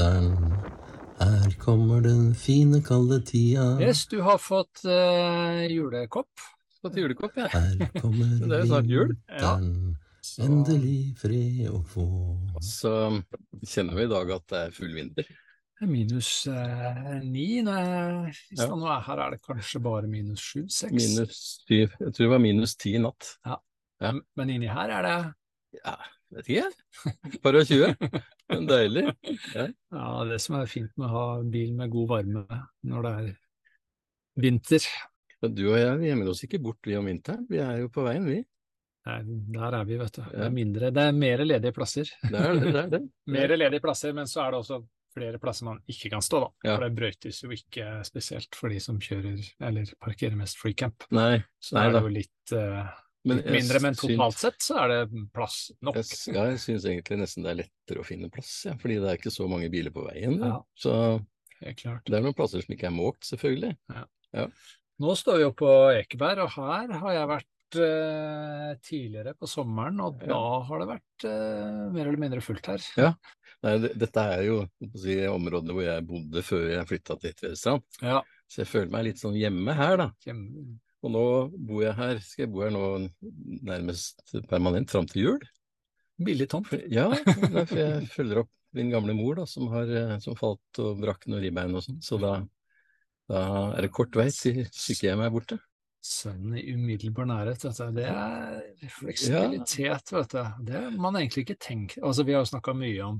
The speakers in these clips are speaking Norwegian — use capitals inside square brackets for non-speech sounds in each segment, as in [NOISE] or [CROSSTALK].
vinteren. Her kommer den fine, kalde tida. Yes, du har fått uh, julekopp. Fått julekopp, ja. Her [LAUGHS] kommer Det er jo snart jul. vinteren. Så- Endelig fred å få. Så kjenner vi i dag at det er full vinter. Er Minus eh, ni. Nei, hvis Ja. er her, er det kanskje bare minus sju, seks. Minus syv. Jeg tror det var minus ti i natt. ja. Men inni her er det Ja, vet ikke. Par og tjue. [LAUGHS] Deilig. Ja. ja, det som er fint med å ha bil med god varme når det er vinter. Du og jeg vi gjemmer oss ikke bort vi om vinteren. Vi er jo på veien, vi. Nei, der er vi, vet du. Det er mindre, det er mer ledige plasser. Det er det. det, er det. [LAUGHS] Mer ledige plasser, men så er det også flere plasser man ikke kan stå, da. Ja. For det brøytes jo ikke spesielt for de som kjører eller parkerer mest freecamp. Nei, Så Nei er det jo litt, eh, men litt mindre, men totalt sett så er det plass nok. Jeg, ja, jeg syns egentlig nesten det er lettere å finne plass, ja, fordi det er ikke så mange biler på veien. Ja. Så Helt klart. det er noen plasser som ikke er måkt, selvfølgelig. Nå står vi jo på Ekeberg, og her har jeg vært eh, tidligere på sommeren, og Ja. da har det vært eh, mer eller mindre fullt her. Ja. Nei, det, dette er jo si, området hvor jeg bodde før jeg flytta til Tvedestrand. Ja. Så jeg føler meg litt sånn hjemme her, da. Kjem- Og nå bor jeg her, skal jeg bo her nå nærmest permanent fram til jul. Billig tomt. Ja, for jeg følger opp min gamle mor da, som, har, eh, som falt og brakk noen ribbein og sånn. Så da, da er det kort vei til sykehjemmet er borte. Sønnen i umiddelbar nærhet, vet du. Det er fleksibilitet, vet du. Det man egentlig ikke tenker Altså, vi har jo snakka mye om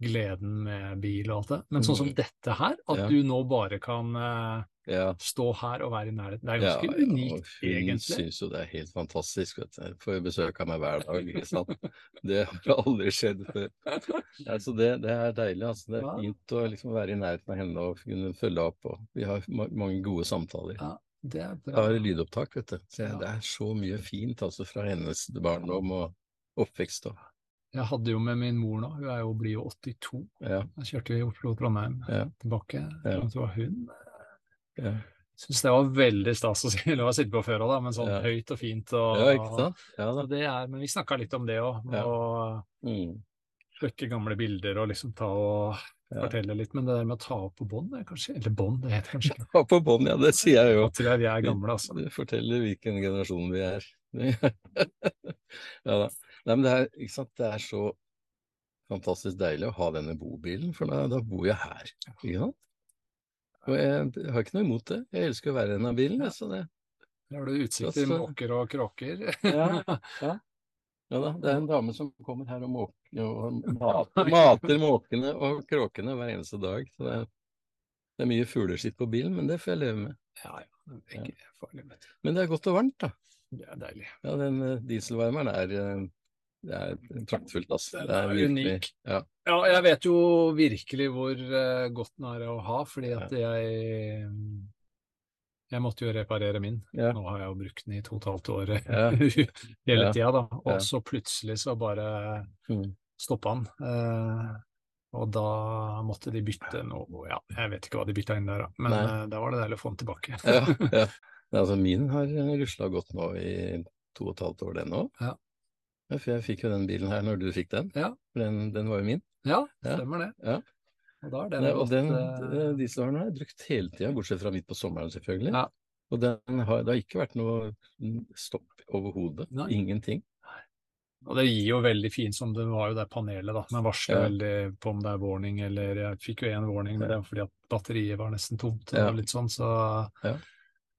gleden med bil og alt det, men sånn som Mm. dette her, at Ja. du nå bare kan uh, Ja, stå her og være i nærheten, det er ganske ja, unikt, hun egentlig. syns jo det er helt fantastisk. vet du. Får besøk av meg hver dag, ikke sant. Det har aldri skjedd før. Altså det, det er deilig. altså. Det er fint å liksom være i nærheten av henne og kunne følge opp. og Vi har ma mange gode samtaler. Ja, det er Jeg har lydopptak, vet du. Så det er så mye fint altså fra hennes barndom og oppvekst. Og, Jeg hadde jo med min mor nå, hun er jo, blir jo 82. ja, Da kjørte vi Oslo-Trondheim Ja. tilbake. Ja. Det var hun. ja. Syns det var veldig stas å si- å sitte på før òg, men sånn Ja. høyt og fint. Og, ja, ikke sant? Ja da. det er, men vi snakka litt om det òg, å Mm. gamle bilder og liksom ta og fortelle litt. Men det der med å ta opp på bånd, kanskje Eller bånd, det heter kanskje [LAUGHS] Ta opp på bånd, ja, det sier jeg jo. Da tror jeg vi er gamle, altså. Det forteller hvilken generasjon vi er. [LAUGHS] ja da. Nei, men det er, ikke sant? det er så fantastisk deilig å ha denne bobilen, for da, da bor jeg her. Ikke sant? Og jeg, jeg har ikke noe imot det. Jeg elsker å være i denne bilen. Ja. Så det, Da har du utsikt til måker og kråker. [LAUGHS] Ja. ja da, det er en dame som kommer her og, måker, og [LAUGHS] mater, mater måkene og kråkene hver eneste dag. Så det, er- det er mye fugleskitt på bilen, men det får jeg leve med. Ja, ja. Det er ikke farlig. Men det er godt og varmt, da. Det er deilig. Ja, den eh, dieselvarmeren er, eh, det er praktfullt, altså. Det er unik. Ja. Ja, jeg vet jo virkelig hvor eh, godt den er å ha, fordi at jeg Jeg måtte jo reparere min. Ja. Nå har jeg jo brukt den i to og et halvt år Ja. [LAUGHS] hele Ja. tida, da. Og så plutselig så bare Mm. stoppa den. Eh, og da måtte de bytte noe Ja, jeg vet ikke hva de bytta inn der, da. Men eh, da var det deilig å få den tilbake. Ja, ja. [LAUGHS] Altså, min har rusla godt nå i to og et halvt år, den òg. Ja. for jeg fikk jo den bilen her når du fikk den. Ja. For den, den var jo min. Ja, Ja. stemmer det. Ja. Og da er den Nei, og den uh... eh, har jeg brukt hele tida, bortsett fra midt på sommeren, selvfølgelig. Ja. Og den har, det har ikke vært noe stopp overhodet. Ingenting. Og det gir jo veldig fint, som det var jo det panelet, da. Man varsler Ja. veldig på om det er warning, eller jeg fikk jo én warning, men det var fordi at batteriet var nesten tomt. Ja. Og litt sånn, så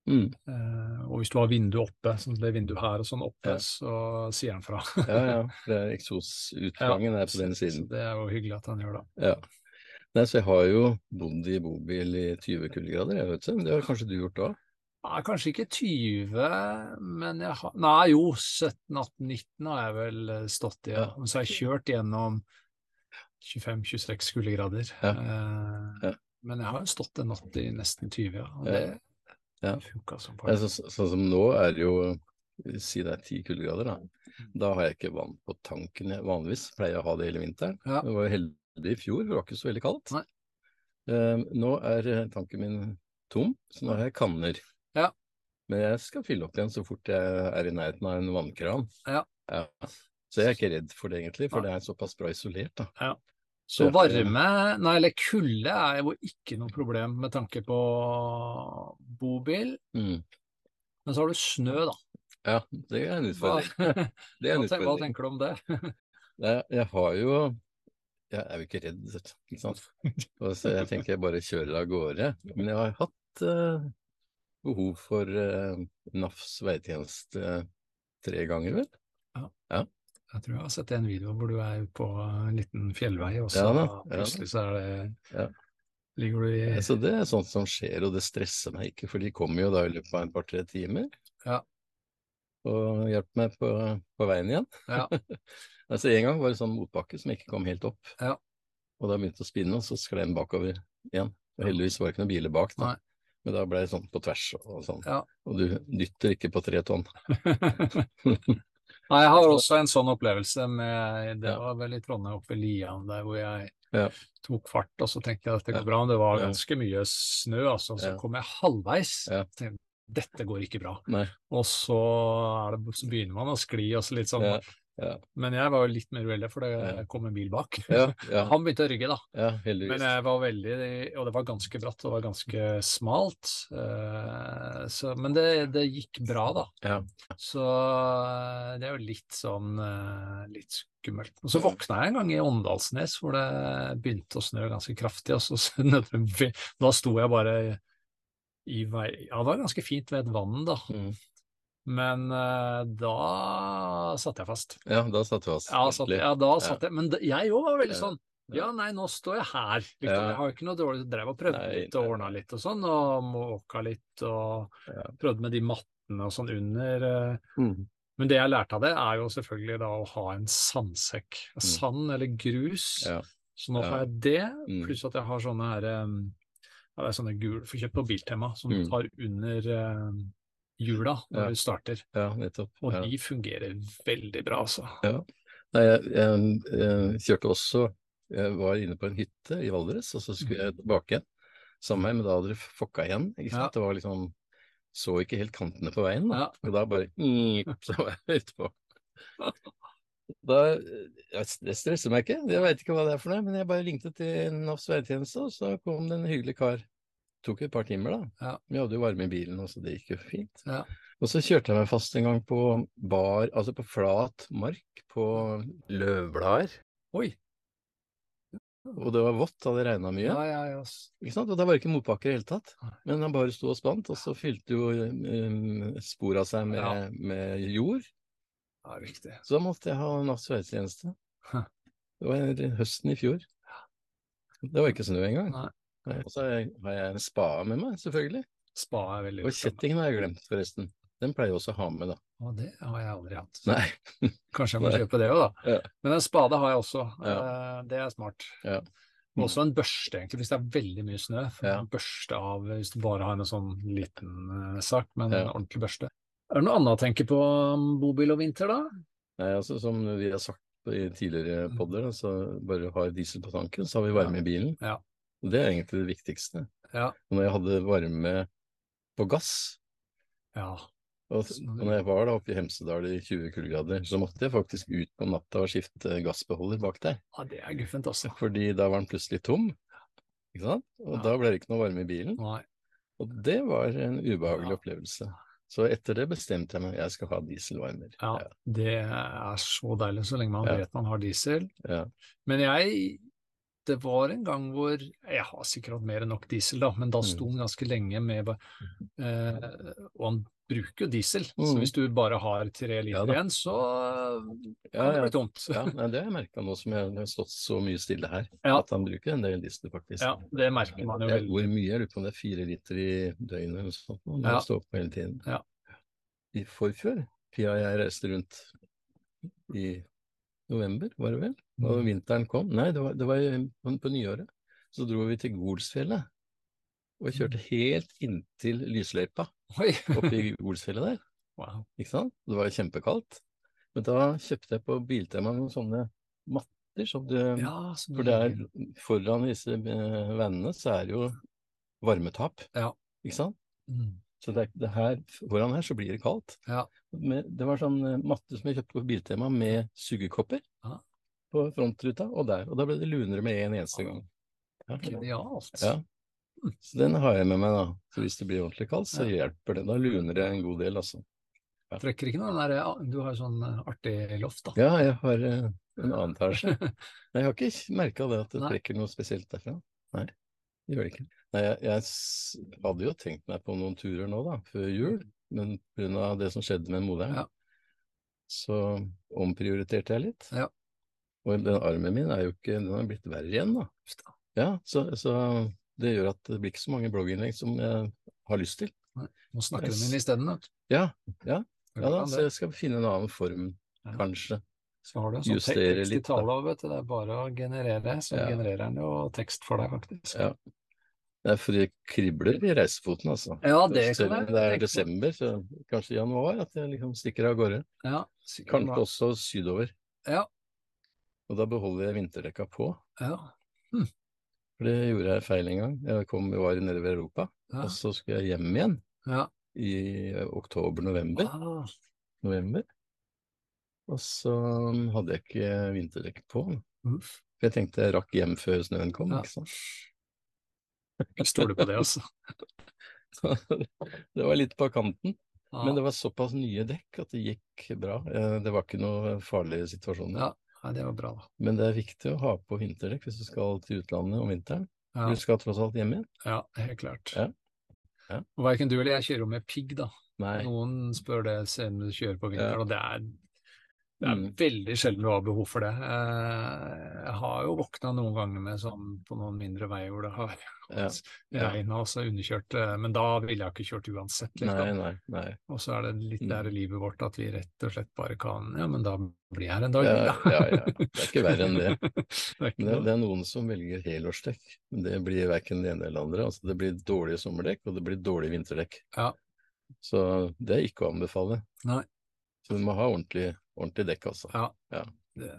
Mm. eh, Og hvis du har vinduet oppe, som det vinduet her og sånn oppe, Ja. så sier han fra. Ja, ja. [LAUGHS] Det er eksosutgangen er på den siden. det er jo hyggelig at han gjør det. Ja. Nei, så jeg har jo bodd i bobil i 20 kuldegrader, jeg vet ikke. Men det har kanskje du gjort òg? Nei, kanskje ikke 20, men jeg har Nei, jo, 17, 18, 19 har jeg vel eh, stått i. Ja. Ja. Men så har jeg kjørt gjennom 25-26 kuldegrader. Ja. Eh, Ja. Men jeg har jo stått en natt i nesten 20, ja. Og Ja. det Ja. Ja, par. så, sånn som nå er det jo Si det er ti kuldegrader, da. Da har jeg ikke vann på tanken. Jeg vanligvis pleier jeg å ha det hele vinteren. Ja. Jeg var jo heldig i fjor, det var ikke så veldig kaldt. Eh, nå er eh, tanken min tom, så nå har jeg kanner. Ja. Men jeg skal fylle opp igjen så fort jeg er i nærheten av en vannkran. Ja. Så jeg er ikke redd for det, egentlig, for det er såpass bra isolert. da. Ja. Så varme, nei, eller kulde er jo ikke noe problem med tanke på bobil. Mm. Men så har du snø, da. Ja, det er en [LAUGHS] utfordring. Det er en hva, hva tenker du om det? [LAUGHS] Jeg, har jo Jeg er jo ikke redd. Ikke sant? Så jeg tenker jeg bare kjører av gårde. Men jeg har hatt eh, behov for uh, NAFs veitjeneste tre ganger, vel? Jeg tror jeg har sett en video hvor du er på en liten fjellvei, og så Ja ja plutselig så er det Ja. Ligger du i Så det er sånt som skjer, og det stresser meg ikke, for de kommer jo da i løpet av et par-tre timer. Ja. Og hjelper meg på, på veien igjen. Ja. [LAUGHS] altså En gang var det sånn motbakke som ikke kom helt opp. Ja. Og da begynte det å spinne, og så sklei den bakover igjen. Og heldigvis var det ikke noen biler bak, da. Nei. Men da ble det sånn på tvers og sånn. Ja. Og du dytter ikke på tre tonn. [LAUGHS] Nei, jeg har også en sånn opplevelse med Det var vel i Trondheim, oppe i Lian, der hvor jeg Ja. tok fart, og så tenkte jeg at dette Ja. går bra. Men det var ganske mye snø, altså. Så kom jeg halvveis. Ja. Dette går ikke bra. Nei. Og så, det, så begynner man å skli og så litt sånn. Ja. Ja. Men jeg var jo litt mer uheldig, for det kom en bil bak. Ja, ja, [LAUGHS] Han begynte å rygge, da. Men jeg var veldig Og det var ganske bratt, og det var ganske smalt. eh, Så, men det, det gikk bra, da. Ja. Så eh, det er jo litt sånn eh, litt skummelt. Og så våkna jeg en gang i Åndalsnes hvor det begynte å snø ganske kraftig, og så [LAUGHS] Da sto jeg bare i vei Ja, det var ganske fint ved et vann, da. Mm. Men uh, da satt jeg fast. ja, da satt du fast. Ja, satt, ja da satt jeg. Men jeg òg var veldig sånn ja, nei, nå står jeg her. Liksom. Ja. Jeg har ikke noe dårlig Drev og prøvde Nei, litt og ordna litt og sånn, og måka litt og Ja. prøvde med de mattene og sånn under. eh. Mm. Men det jeg lærte av det, er jo selvfølgelig da å ha en sandsekk. Sand eller grus. Ja. Så nå Ja. har jeg det, Mm. pluss at jeg har sånne her um, ja, det er sånne gul, får kjøpt på Biltema, som Mm. tar under hjula når Ja. du starter. ja, nettopp. Og ja. de fungerer veldig bra, altså. Ja. Nei, jeg, jeg, jeg kjørte også Jeg var inne på en hytte i Valdres, og så skulle jeg tilbake igjen sammen med meg, men da hadde det fokka igjen. Ikke sant? Det var liksom Så ikke helt kantene på veien, da. Og da bare Så var jeg utpå. Da, det stresser meg ikke, jeg veit ikke hva det er for noe, men jeg bare ringte til NAFs veitjeneste, og så kom det en hyggelig kar. Tok et par timer, da. Ja. Vi hadde jo varme i bilen, så det gikk jo fint. Ja. Og så kjørte jeg meg fast en gang på bar, altså på flat mark, på løvblader. Oi! Og det var vått, det hadde regna mye. Ja, ja, ja. Ikke sant? Og da var det ikke motbakker i det hele tatt. Men han bare sto og spant, og så fylte jo um, spora seg med, med jord. ja riktig. Så da måtte jeg ha natts veitjeneste. Huh. Det var høsten i fjor. Det var ikke snø engang. Nei. Og så har jeg, en spade med meg, selvfølgelig. Spa er veldig Og kjettingen har jeg glemt, forresten. Den pleier jeg også å ha med, da. Å, det har jeg aldri hatt. Nei. [LAUGHS] Kanskje jeg må Nei. kjøpe det òg, da. Ja. Men en spade har jeg også. Ja. Eh, Det er smart. Ja. Mm. Også en børste, egentlig, hvis det er veldig mye snø. Ja. en børste av hvis du bare har en sånn liten eh, sak, men en ordentlig børste. Er det noe annet å tenke på om bobil og vinter, da? Nei, altså Som vi har sagt i tidligere podder, så bare har diesel på tanken, så har vi varme i bilen. Ja. Og Det er egentlig det viktigste. Ja. Og når jeg hadde varme på gass, Ja. og, når jeg var da oppe i Hemsedal i 20 kuldegrader, så måtte jeg faktisk ut på natta og skifte gassbeholder bak der. ja det er guffent, altså. Fordi da var den plutselig tom. Ikke sant? Og Ja. da ble det ikke noe varme i bilen. Nei. Og det var en ubehagelig Ja. opplevelse. Så etter det bestemte jeg meg, jeg skal ha dieselvarmer. Ja, det er så deilig så lenge man Ja. vet man har diesel. Ja. Men jeg Det var en gang hvor Jeg har sikkert hatt mer enn nok diesel, da, men da sto han den ganske lenge med eh, Og han bruker jo diesel, så Mm. hvis du bare har tre liter Ja igjen, så Ja, det bli tomt. Ja, [LAUGHS] det har jeg merka nå som jeg har stått så mye stille her, Ja. at han bruker en del diesel, faktisk. Ja, det merker man jo veldig. Hvor mye? Jeg lurer på om det er fire liter i døgnet eller noe sånt. Når Ja. jeg står på hele tiden. Ja. I forfjor, tida jeg reiste rundt i november, var det vel, og Mm. vinteren kom Nei, det var, det var på, på nyåret. Så dro vi til Golsfjellet og kjørte Mm. helt inntil lysløypa oppe i [LAUGHS] Golsfjellet der. Wow. Ikke sant? Det var kjempekaldt. Men da kjøpte jeg på Biltema noen sånne matter som du Ja, som For det er foran disse eh, vennene så er det jo varmetap. Ja. Ikke sant? Mm. Så det, det her, foran her så blir det kaldt. Ja. Det var sånn eh, matte som jeg kjøpte på Biltema med sugekopper. Ja. på frontruta, og der. Og da ble det lunere med en eneste gang. Ja. Genialt. Ja. Så den har jeg med meg, da. Så hvis det blir ordentlig kaldt, så hjelper det. Da luner det en god del, altså. Trekker ikke noe der, Du har jo sånn eh, artig loft, da. Ja, jeg har eh, en annen etasje. [LAUGHS] Jeg har ikke merka det at det trekker noe spesielt derfra. Nei, det gjør det ikke. Nei, jeg, jeg hadde jo tenkt meg på noen turer nå, da, før jul, men pga. det som skjedde med moderen, Ja. så omprioriterte jeg litt. Ja. Og den armen min er jo ikke Den har blitt verre igjen, da. Ja, så, så det gjør at det blir ikke så mange blogginnlegg som jeg har lyst til. Nå snakker du med min isteden, du. Ja, ja, ja da, så jeg skal finne en annen form, kanskje. Så har du en sånn justere tekst i litt, da. tale, vet du. Det er bare å generere, så Ja. genererer den jo tekst for deg, faktisk. Ja. Det er fordi det kribler i reisefoten, altså. Ja, det om jeg det er desember, så kanskje januar, at jeg liksom stikker av gårde. Ja, Kanskje var. også sydover. Ja, Og da beholder jeg vinterdekka på. ja, For det gjorde jeg feil en gang. Jeg kom, var ved Europa, ja. og så skulle jeg hjem igjen ja. i oktober-november. Ah, november. Og så hadde jeg ikke vinterdekk på. uff. For jeg tenkte jeg rakk hjem før snøen kom, ikke sant. Jeg stoler på det, altså. [LAUGHS] Det var litt på kanten. Ja. Men det var såpass nye dekk at det gikk bra. Eh, Det var ikke noe farlige situasjoner. Ja. Det var bra, da. Men det er viktig å ha på vinterdekk hvis du skal til utlandet om vinteren. Ja, Du skal tross alt hjem igjen. ja helt klart. Ja. Ja. Verken du eller jeg kjører jo med pigg, da. Nei. Noen spør det selv om du kjører på vinteren, og det er, det er Mm. veldig sjelden du har behov for det. Eh, Jeg har jo våkna noen ganger med sånn på noen mindre veier hvor det har [LAUGHS] Ja. Regna og så underkjørt, eh, men da ville jeg ikke kjørt uansett. Liksom. nei, nei. Og så er det litt Mm. der i livet vårt at vi rett og slett bare kan Ja, men da blir jeg her en dag Ja, da. ja, ja. Det er ikke verre enn det. [LAUGHS] det det, det er noen som velger helårsdekk. Men det blir verken det ene eller andre. Altså, det blir dårlige sommerdekk, og det blir dårlige vinterdekk. Ja. Så det er ikke å anbefale. Nei. Så du må ha ordentlig, ordentlig dekk, altså. Ja. Ja. Det...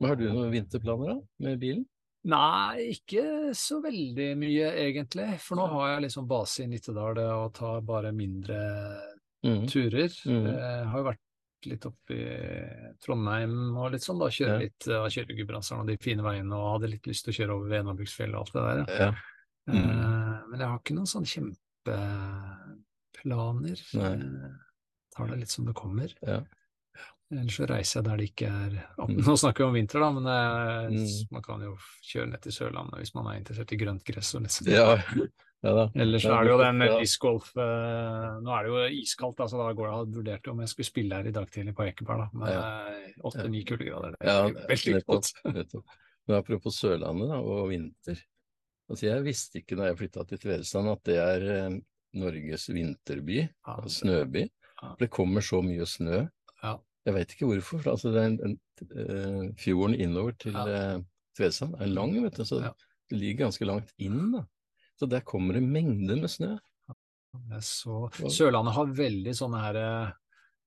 Men har du noen vinterplaner da, med bilen? Nei, ikke så veldig mye egentlig. For nå har jeg liksom base i Nittedal og tar bare mindre mm. turer. Mm. Jeg har jo vært litt oppe i Trondheim og litt sånn, da. Kjøre Ja. litt av Gudbrandsdalen og de fine veiene, og hadde litt lyst til å kjøre over Venabruksfjellet og alt det der. Ja. Eh, Men jeg har ikke noen sånne kjempeplaner. Nei. Eh, Tar det litt som det kommer. Ja. Ellers så reiser jeg der det ikke er Mm. [LAUGHS] Nå snakker vi om vinter, da, men eh, Mm. man kan jo kjøre ned til Sørlandet hvis man er interessert i grønt gress og litt sånn. Ja. ja. Ellers så er det jo den ja. discgolf eh, Nå er det jo iskaldt, altså da går det Jeg vurderte om jeg skulle spille her i dag tidlig på Ekeberg, da. Med åtte-ni kuldegrader. Det Ja, er veldig godt. [LAUGHS] nettopp. Men apropos Sørlandet da, og vinter. Altså, jeg visste ikke da jeg flytta til Tvedestrand at det er eh, Norges vinterby, Ja, og snøby. Det kommer så mye snø. Ja. Jeg veit ikke hvorfor. for Altså, det er en, en, eh, fjorden innover til Ja. eh, Tvedestrand er lang, vet du, så Ja. det ligger ganske langt inn. da. Så der kommer det mengder med snø. Det så Sørlandet har veldig sånne her eh,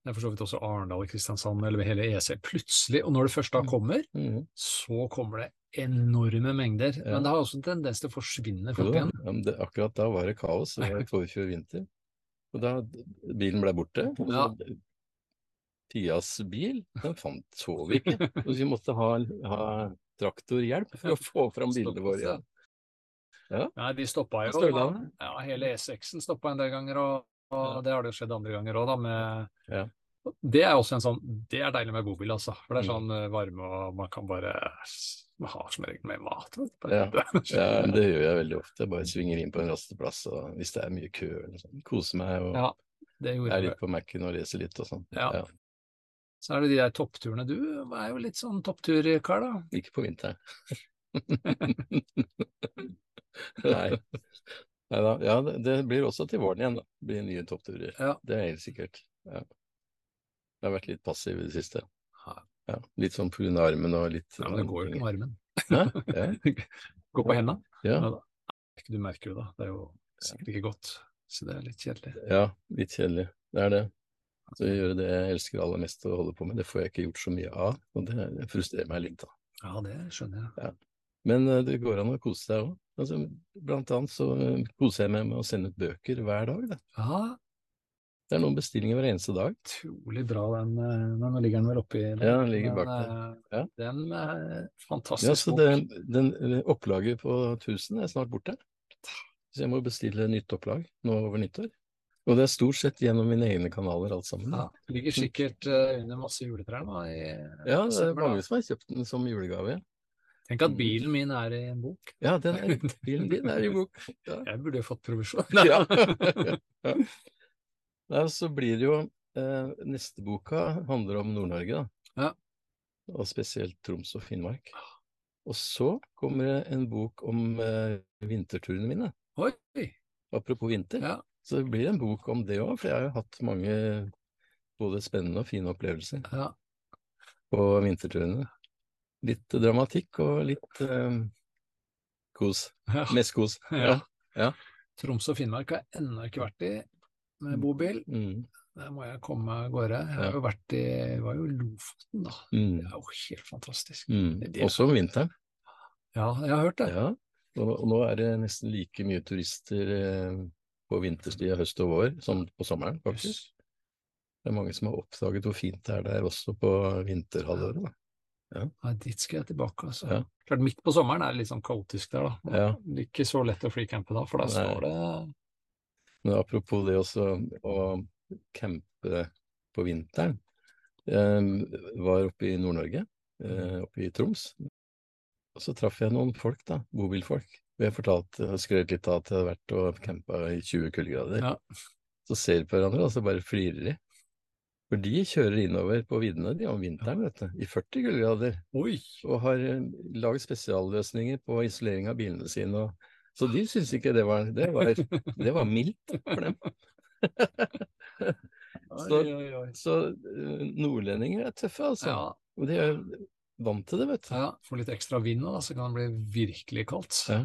Det er for så vidt også Arendal og Kristiansand, eller hele E6. Plutselig, og når det først da kommer, mm. så kommer det enorme mengder. Ja. Men det har også en tendens til å forsvinne folk fort igjen. ja, men det, akkurat da var det kaos. Det [LAUGHS] var i forfjor vinter. Og da bilen ble borte. Ja. Pias bil, den fant, så vi ikke. Så vi måtte ha, ha traktorhjelp for å få fram bilene våre igjen. Nei, de stoppa jo. Ja, hele E6-en stoppa en del ganger, og, og Ja. det har det jo skjedd andre ganger òg, da. Med, Ja. Det er også en sånn Det er deilig med bobil, altså. For det er Mm. sånn eh, varme, og man kan bare Man har som regel med mat. Ja. det. Ja, det gjør jeg veldig ofte. Jeg bare svinger inn på en rasteplass og hvis det er mye kø eller sånn. Koser meg og Ja, det er litt på Mac-en og leser litt og sånn. Ja. Så er det de der toppturene. Du er jo litt sånn toppturkar, da. Ikke på vinteren. [LAUGHS] Nei. Neida. Ja, det, det blir også til våren igjen, da. Det blir nye toppturer. Ja. Det er helt sikkert. Ja. Jeg har vært litt passiv i det siste. Ja. Ja, litt sånn av armen og litt Ja, men det går jo ikke med armen. [LAUGHS] Ja. Gå på henda. Ja. Ja Du merker jo da. Det er jo sikkert ikke godt. Så det er litt kjedelig. ja, litt kjedelig. Det er det. Så gjøre det jeg elsker aller mest å holde på med, det får jeg ikke gjort så mye av. Og det, frustrerer meg litt, da. Ja, det skjønner jeg. Men eh, det går an å kose seg òg. Altså, blant annet så eh, koser jeg meg med å sende ut bøker hver dag. Da. Ja, Det er noen bestillinger hver eneste dag. Utrolig bra den. eh, Nå ligger den vel oppi der. Ja, den ligger bak der. eh, Ja. Den er Ja, fantastisk så den, det, den, eh, opplaget på 1000 er snart borte. Så jeg må bestille nytt opplag nå over nyttår. Og det er stort sett gjennom mine egne kanaler alt sammen. Ja, ligger sikkert eh, under masse juletrær nå. I, Ja, det er mange som har kjøpt den som julegave. Tenk at bilen min er i en bok. Ja, den er, bilen din er i bok. [LAUGHS] Ja. Jeg burde jo fått provisjon. Ja. [LAUGHS] Nei, så blir det jo eh, Neste boka handler om Nord-Norge, da. Ja. Og spesielt Troms og Finnmark. Og så kommer det en bok om eh, vinterturene mine. Oi! Apropos vinter. Ja. Så det blir en bok om det òg, for jeg har jo hatt mange både spennende og fine opplevelser ja. på vinterturene. Litt dramatikk og litt eh, kos. ja. Mest kos. [LAUGHS] Ja. Troms og Finnmark har jeg ennå ikke vært i med bobil. Mm. Der må jeg komme av gårde. Jeg har jo vært i var jo Lofoten, da. Mm. Det er jo helt fantastisk. Mm. Også om vinteren. Ja, jeg har hørt det. Ja, og, og nå er det nesten like mye turister eh, på vinterstid høst og vår som på sommeren, faktisk. Det er mange som har oppdaget hvor fint det er der også på vinterhalvåret. da. ja, dit skal jeg tilbake, altså. Ja. Klart, midt på sommeren er det litt sånn kaotisk der, da. Ja. Det er ikke så lett å flycampe da, for da står det Men apropos det også å campe på vinteren. Jeg var oppe i Nord-Norge, eh, oppe i Troms. Og så traff jeg noen folk, da, bobilfolk. Og jeg fortalte skrøt litt av at jeg hadde vært og campa i 20 kuldegrader. Ja. Så ser de på hverandre, og så bare flirer de. For de kjører innover på viddene de om vinteren, vet du, i 40 kuldegrader. Og har lagd laget spesialløsninger på isolering av bilene sine. Og, så de syntes ikke det var Det var, det var mildt for dem. Så-. Så eh, nordlendinger er tøffe, altså. Ja, Og de er vant til det, vet du. ja, får litt ekstra vind nå, så kan det bli virkelig kaldt. Ja.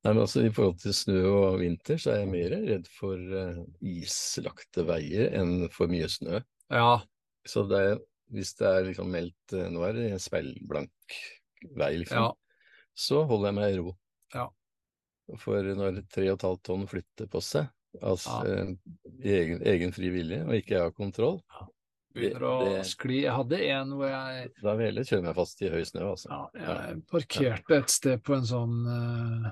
Nei, men altså I forhold til snø og vinter, så er jeg mer redd for uh, islagte veier enn for mye snø. Ja, Så det er, hvis det er liksom meldt eh, Nå er det en speilblank vei, liksom. ja, Så holder jeg meg i ro. For når 3,5 tonn flytter på seg, altså Ja. eh, egen, egen fri vilje, og ikke jeg har kontroll, begynner å det- skli. Jeg hadde en hvor jeg da vil jeg kjøre meg fast i høy snø, altså. Ja, jeg parkerte et sted på en sånn uh,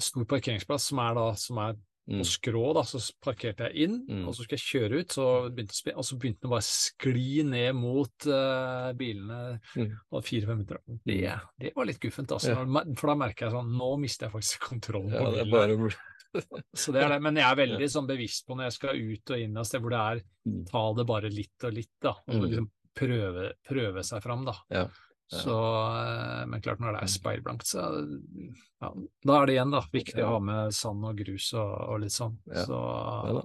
stor parkeringsplass som er da som er Mm. på skrå, da, så parkerte jeg inn, Mm. og så skulle jeg kjøre ut, så begynte, og så begynte den bare å skli ned mot uh, bilene Mm. og fire-fem minutter. Det, det var litt guffent, altså. Ja. For da merker jeg sånn, nå mister jeg faktisk kontrollen Ja, på er bilen. bare [LAUGHS] Så det er det, men jeg er veldig sånn bevisst på når jeg skal ut og inn av sted hvor det er Mm. ta det bare litt og litt, da. Og Mm. liksom prøve, prøve seg fram, da. Ja, ja. Så, eh, men klart når det er Mm. speilblankt, så ja, da er det igjen da, viktig Ja. å ha med sand og grus og, og litt sånn. Ja. Så,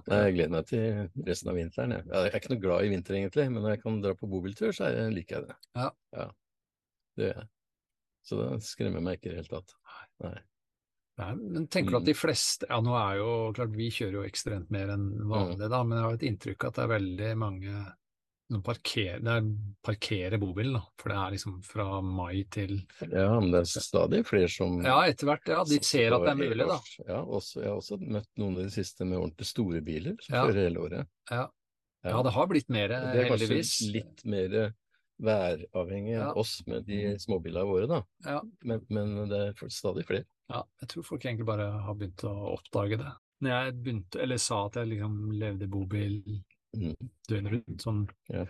Ja. Jeg gleder meg til resten av vinteren. Jeg. jeg er ikke noe glad i vinter, egentlig, men når jeg kan dra på bobiltur, så er liker jeg det. Ja. Det gjør jeg. Så det skremmer meg ikke i det hele tatt. Nei. Nei, men tenker du at Mm. de fleste Ja, nå er jo klart vi kjører jo ekstremt mer enn Mm. vanlig, da, men jeg har et inntrykk av at det er veldig mange som parkerer, det er parkere bobilen, da. For det er liksom fra mai til Ja, men det er stadig flere som Ja, etter hvert. Ja, de ser at det er mulig, da. Ja, også, jeg har også møtt noen av de siste med ordentlig store biler som Ja. kjører hele året. Ja. Ja, det har blitt mer, heldigvis. det er kanskje litt mer væravhengig enn Ja. oss med de småbilene våre, da. Ja. Men, men det er stadig flere. Ja, jeg tror folk egentlig bare har begynt å oppdage det. Når jeg begynte, eller sa at jeg liksom levde bobil Mm. Døgnet rundt, sånn Ja.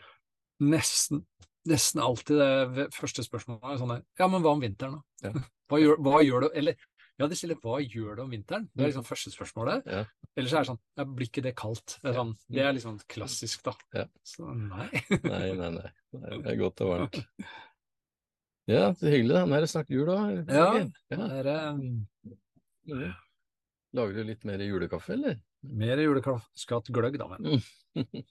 nesten, nesten alltid det første spørsmålet er sånn der, ja, men hva om vinteren da? Ja. [LAUGHS] Hva, gjør, hva gjør du, eller, ja, de stiller, hva gjør du om vinteren? Det er liksom første spørsmålet. Ja. Eller så er det sånn, ja, blir ikke det kaldt? Det er, sånn, det er liksom klassisk da. Ja. Så nei. Nei, nei, nei. nei. Det er godt og [LAUGHS] varmt. Ja, så hyggelig. da. Nå er det snart jul, da. Ja. Det ja. er um, Mhm. Lager du litt mer julekaffe, eller? Mer julekaskatt gløgg da, men [LAUGHS]